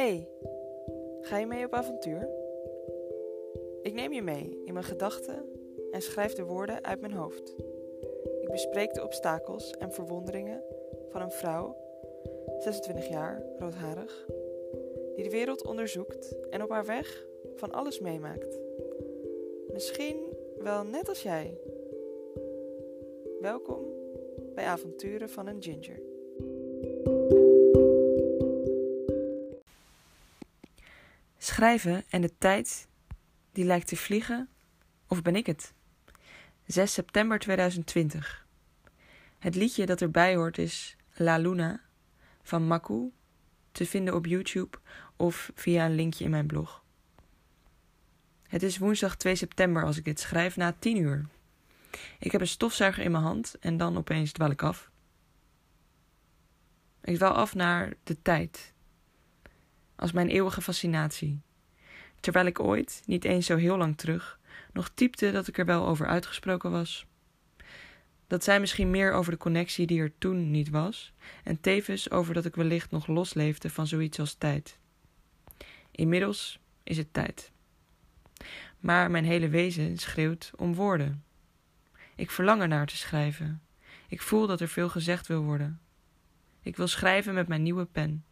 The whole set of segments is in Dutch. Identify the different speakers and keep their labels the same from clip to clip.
Speaker 1: Hey, ga je mee op avontuur? Ik neem je mee in mijn gedachten en schrijf de woorden uit mijn hoofd. Ik bespreek de obstakels en verwonderingen van een vrouw, 26 jaar, roodharig, die de wereld onderzoekt en op haar weg van alles meemaakt. Misschien wel net als jij. Welkom bij Avonturen van een Ginger. Schrijven en de tijd die lijkt te vliegen, of ben ik het? 6 september 2020. Het liedje dat erbij hoort is La Luna van Maku, te vinden op YouTube of via een linkje in mijn blog. Het is woensdag 2 september als ik dit schrijf na 10 uur. Ik heb een stofzuiger in mijn hand en dan opeens dwal ik af. Ik dwaal af naar de tijd. Als mijn eeuwige fascinatie. Terwijl ik ooit, niet eens zo heel lang terug, nog typte dat ik er wel over uitgesproken was. Dat zei misschien meer over de connectie die er toen niet was, en tevens over dat ik wellicht nog losleefde van zoiets als tijd. Inmiddels is het tijd. Maar mijn hele wezen schreeuwt om woorden. Ik verlang er naar te schrijven. Ik voel dat er veel gezegd wil worden. Ik wil schrijven met mijn nieuwe pen.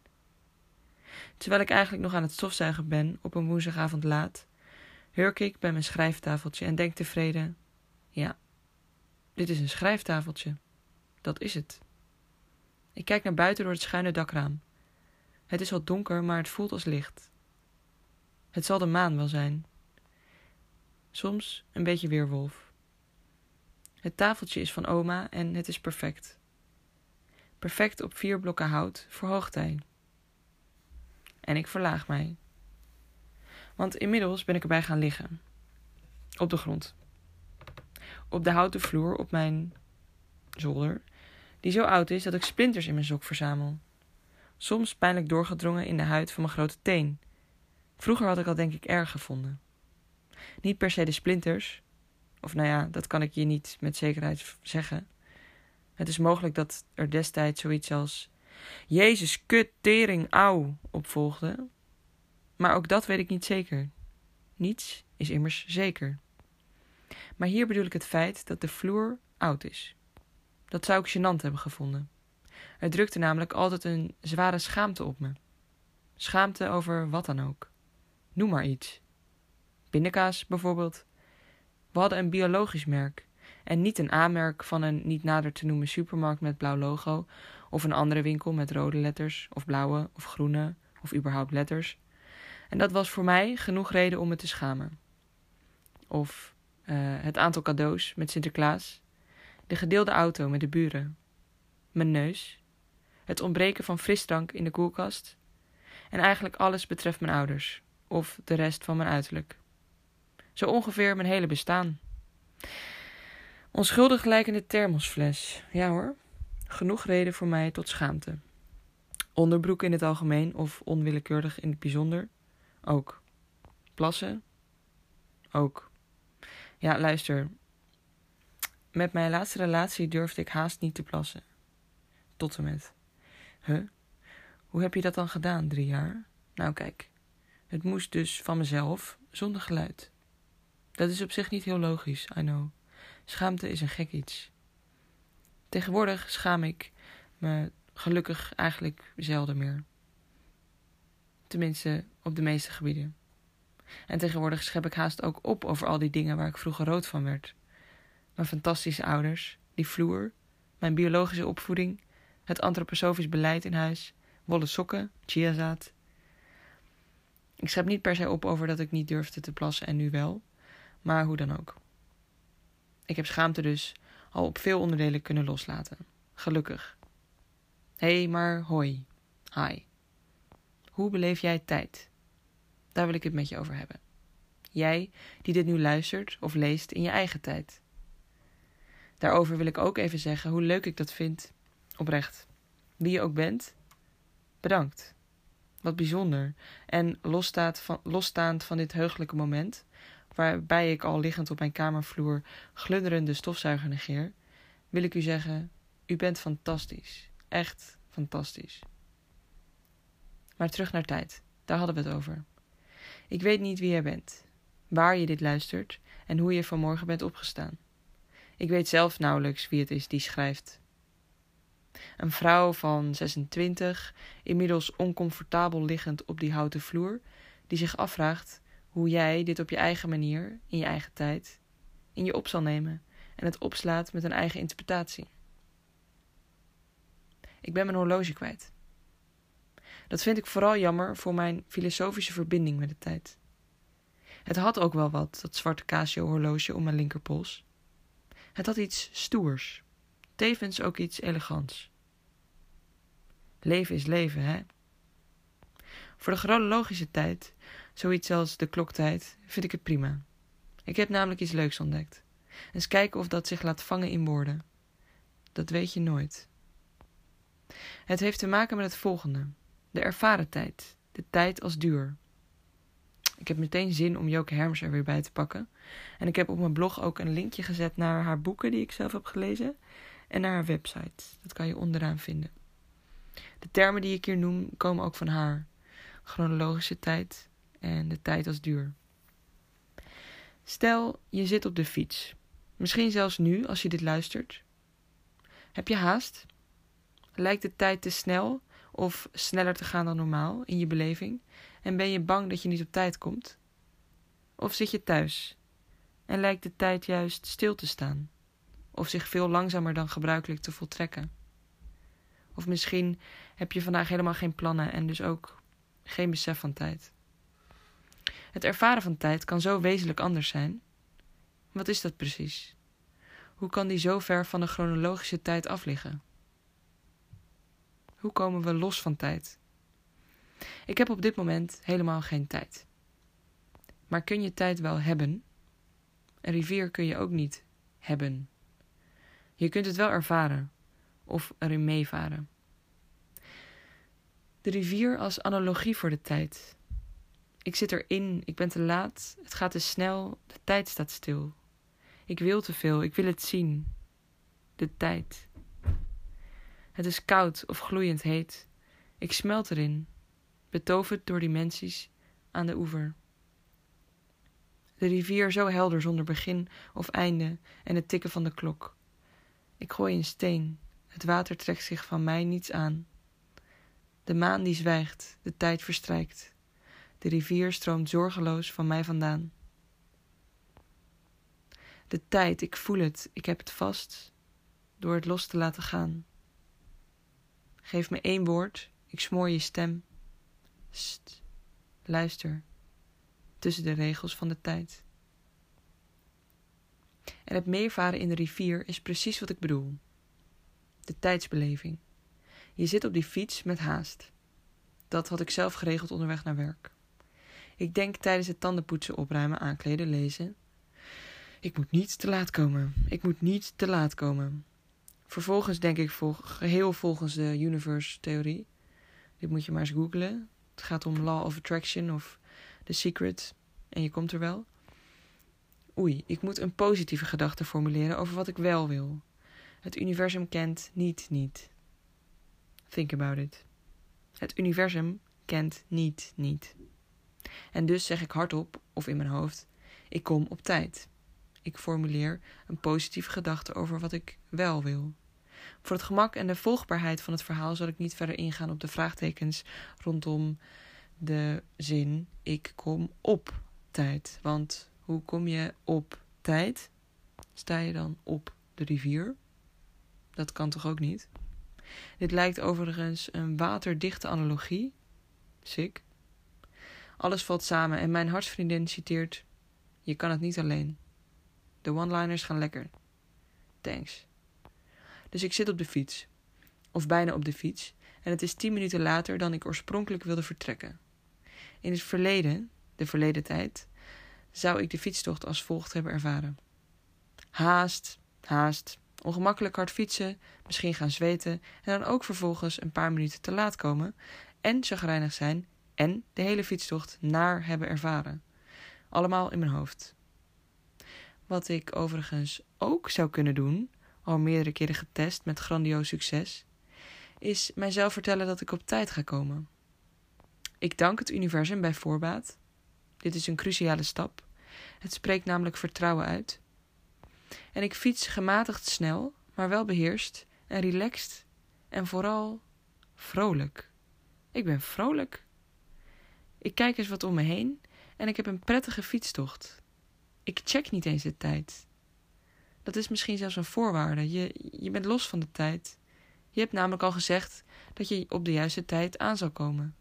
Speaker 1: Terwijl ik eigenlijk nog aan het stofzuigen ben op een woensdagavond laat, hurk ik bij mijn schrijftafeltje en denk tevreden: ja, dit is een schrijftafeltje. Dat is het. Ik kijk naar buiten door het schuine dakraam. Het is al donker, maar het voelt als licht. Het zal de maan wel zijn. Soms een beetje weerwolf. Het tafeltje is van oma en het is perfect. Perfect op vier blokken hout voor hoogtij. En ik verlaag mij. Want inmiddels ben ik erbij gaan liggen. Op de grond. Op de houten vloer op mijn zolder, die zo oud is dat ik splinters in mijn sok verzamel. Soms pijnlijk doorgedrongen in de huid van mijn grote teen. Vroeger had ik al denk ik erg gevonden. Niet per se de splinters, of nou ja, dat kan ik je niet met zekerheid zeggen. Het is mogelijk dat er destijds zoiets als Jezus, kut, tering, auw opvolgde. Maar ook dat weet ik niet zeker. Niets is immers zeker. Maar hier bedoel ik het feit dat de vloer oud is. Dat zou ik gênant hebben gevonden. Er drukte namelijk altijd een zware schaamte op me. Schaamte over wat dan ook. Noem maar iets. Pindakaas bijvoorbeeld. We hadden een biologisch merk en niet een A-merk van een niet nader te noemen supermarkt met blauw logo of een andere winkel met rode letters of blauwe of groene of überhaupt letters. En dat was voor mij genoeg reden om me te schamen. Of uh, het aantal cadeaus met Sinterklaas, de gedeelde auto met de buren, mijn neus, het ontbreken van frisdrank in de koelkast en eigenlijk alles betreft mijn ouders of de rest van mijn uiterlijk. Zo ongeveer mijn hele bestaan. Onschuldig lijkende thermosfles, ja hoor, genoeg reden voor mij tot schaamte. Onderbroek in het algemeen of onwillekeurig in het bijzonder, ook. Plassen, ook. Ja, luister. Met mijn laatste relatie durfde ik haast niet te plassen. Tot en met. Huh? Hoe heb je dat dan gedaan, drie jaar? Nou, kijk. Het moest dus van mezelf, zonder geluid. Dat is op zich niet heel logisch, I know. Schaamte is een gek iets. Tegenwoordig schaam ik me gelukkig eigenlijk zelden meer. Tenminste, op de meeste gebieden. En tegenwoordig schep ik haast ook op over al die dingen waar ik vroeger rood van werd. Mijn fantastische ouders, die vloer, mijn biologische opvoeding, het antroposofisch beleid in huis, wollen sokken, chiazaad. Ik schep niet per se op over dat ik niet durfde te plassen en nu wel, maar hoe dan ook. Ik heb schaamte dus al op veel onderdelen kunnen loslaten. Gelukkig. Hé, hey, maar hoi. Hi. Hoe beleef jij tijd? Daar wil ik het met je over hebben. Jij die dit nu luistert of leest in je eigen tijd. Daarover wil ik ook even zeggen hoe leuk ik dat vind. Oprecht. Wie je ook bent, bedankt. Wat bijzonder. En losstaand van, losstaand van dit heugelijke moment, waarbij ik al liggend op mijn kamervloer glunderende stofzuiger negeer, wil ik u zeggen: U bent fantastisch. Echt fantastisch. Maar terug naar tijd. daar hadden we het over. Ik weet niet wie jij bent, waar je dit luistert en hoe je vanmorgen bent opgestaan. Ik weet zelf nauwelijks wie het is die schrijft. Een vrouw van 26, inmiddels oncomfortabel liggend op die houten vloer, die zich afvraagt hoe jij dit op je eigen manier, in je eigen tijd, in je op zal nemen en het opslaat met een eigen interpretatie. Ik ben mijn horloge kwijt. Dat vind ik vooral jammer voor mijn filosofische verbinding met de tijd. Het had ook wel wat, dat zwarte Casio-horloge om mijn linkerpols. Het had iets stoers, tevens ook iets elegants. Leven is leven, hè? Voor de chronologische tijd, zoiets als de kloktijd, vind ik het prima. Ik heb namelijk iets leuks ontdekt. Eens kijken of dat zich laat vangen in woorden. Dat weet je nooit. Het heeft te maken met het volgende: de ervaren tijd, de tijd als duur. Ik heb meteen zin om Joke Herms er weer bij te pakken. En ik heb op mijn blog ook een linkje gezet naar haar boeken die ik zelf heb gelezen en naar haar website. Dat kan je onderaan vinden. De termen die ik hier noem komen ook van haar: chronologische tijd en de tijd als duur. Stel, je zit op de fiets. Misschien zelfs nu, als je dit luistert. Heb je haast? Lijkt de tijd te snel of sneller te gaan dan normaal in je beleving? En ben je bang dat je niet op tijd komt? Of zit je thuis en lijkt de tijd juist stil te staan? Of zich veel langzamer dan gebruikelijk te voltrekken? Of misschien heb je vandaag helemaal geen plannen en dus ook geen besef van tijd. Het ervaren van tijd kan zo wezenlijk anders zijn. Wat is dat precies? Hoe kan die zo ver van de chronologische tijd afliggen? Hoe komen we los van tijd? Ik heb op dit moment helemaal geen tijd. Maar kun je tijd wel hebben? Een rivier kun je ook niet hebben. Je kunt het wel ervaren of erin meevaren. De rivier als analogie voor de tijd. Ik zit erin, ik ben te laat, het gaat te snel, de tijd staat stil. Ik wil te veel, ik wil het zien. De tijd. Het is koud of gloeiend heet. Ik smelt erin, betoverd door dimensies aan de oever. De rivier zo helder zonder begin of einde en het tikken van de klok. Ik gooi een steen, het water trekt zich van mij niets aan. De maan die zwijgt, de tijd verstrijkt. De rivier stroomt zorgeloos van mij vandaan. De tijd, ik voel het, ik heb het vast, door het los te laten gaan. Geef me één woord, ik smoor je stem. St, luister, tussen de regels van de tijd. En het meervaren in de rivier is precies wat ik bedoel. De tijdsbeleving. Je zit op die fiets met haast. Dat had ik zelf geregeld onderweg naar werk. Ik denk tijdens het tandenpoetsen, opruimen, aankleden, lezen. Ik moet niet te laat komen. Ik moet niet te laat komen. Vervolgens denk ik vol, geheel volgens de universe-theorie. Dit moet je maar eens googlen. Het gaat om Law of Attraction of The Secret. En je komt er wel. Oei, ik moet een positieve gedachte formuleren over wat ik wel wil. Het universum kent niet niet. Think about it. Het universum kent niet niet. En dus zeg ik hardop of in mijn hoofd: ik kom op tijd. Ik formuleer een positieve gedachte over wat ik wel wil. Voor het gemak en de volgbaarheid van het verhaal zal ik niet verder ingaan op de vraagtekens rondom de zin ik kom op tijd. Want hoe kom je op tijd? Sta je dan op de rivier? Dat kan toch ook niet? Dit lijkt overigens een waterdichte analogie. Sick. Alles valt samen en mijn hartsvriendin citeert: Je kan het niet alleen. De one-liners gaan lekker. Thanks. Dus ik zit op de fiets. Of bijna op de fiets. En het is tien minuten later dan ik oorspronkelijk wilde vertrekken. In het verleden, de verleden tijd, zou ik de fietstocht als volgt hebben ervaren. Haast, haast, ongemakkelijk hard fietsen, misschien gaan zweten en dan ook vervolgens een paar minuten te laat komen en chagrijnig zijn en de hele fietstocht naar hebben ervaren. Allemaal in mijn hoofd. Wat ik overigens ook zou kunnen doen, al meerdere keren getest met grandioos succes, is mijzelf vertellen dat ik op tijd ga komen. Ik dank het universum bij voorbaat. Dit is een cruciale stap. Het spreekt namelijk vertrouwen uit. En ik fiets gematigd snel, maar wel beheerst en relaxed en vooral vrolijk. Ik ben vrolijk. Ik kijk eens wat om me heen en ik heb een prettige fietstocht. Ik check niet eens de tijd. Dat is misschien zelfs een voorwaarde. Je, je bent los van de tijd. Je hebt namelijk al gezegd dat je op de juiste tijd aan zal komen.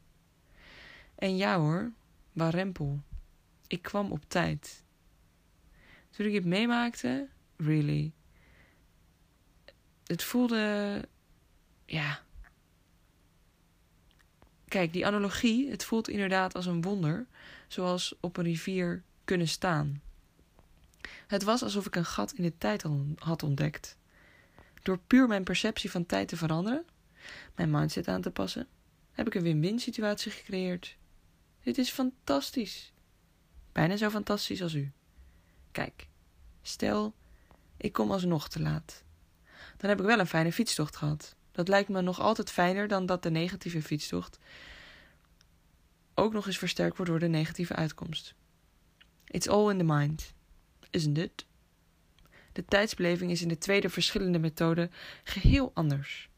Speaker 1: En ja hoor, warempel. Ik kwam op tijd. Toen ik het meemaakte, really. Het voelde. Ja. Kijk, die analogie, het voelt inderdaad als een wonder, zoals op een rivier kunnen staan. Het was alsof ik een gat in de tijd had ontdekt. Door puur mijn perceptie van tijd te veranderen, mijn mindset aan te passen, heb ik een win-win situatie gecreëerd. Dit is fantastisch. Bijna zo fantastisch als u. Kijk, stel, ik kom alsnog te laat. Dan heb ik wel een fijne fietstocht gehad. Dat lijkt me nog altijd fijner dan dat de negatieve fietstocht ook nog eens versterkt wordt door de negatieve uitkomst. It's all in the mind, isn't it? De tijdsbeleving is in de tweede verschillende methode geheel anders.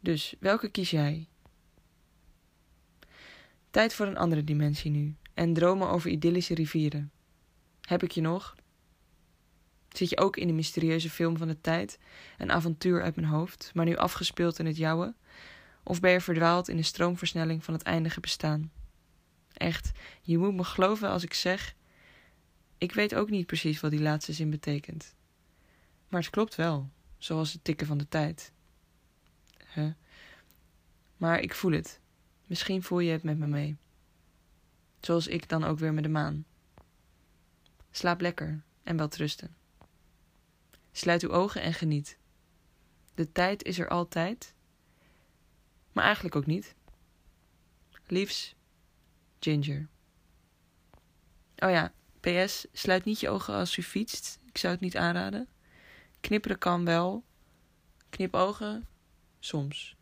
Speaker 1: Dus welke kies jij? Tijd voor een andere dimensie nu en dromen over idyllische rivieren. Heb ik je nog? Zit je ook in de mysterieuze film van de tijd, een avontuur uit mijn hoofd, maar nu afgespeeld in het jouwe? Of ben je verdwaald in de stroomversnelling van het eindige bestaan? Echt, je moet me geloven als ik zeg: ik weet ook niet precies wat die laatste zin betekent. Maar het klopt wel, zoals het tikken van de tijd. Huh? Maar ik voel het. Misschien voel je het met me mee. Zoals ik dan ook weer met de maan. Slaap lekker en wel trusten. Sluit uw ogen en geniet. De tijd is er altijd, maar eigenlijk ook niet. Liefs, Ginger. Oh ja, PS, sluit niet je ogen als u fietst. Ik zou het niet aanraden. Knipperen kan wel. Knipogen, soms.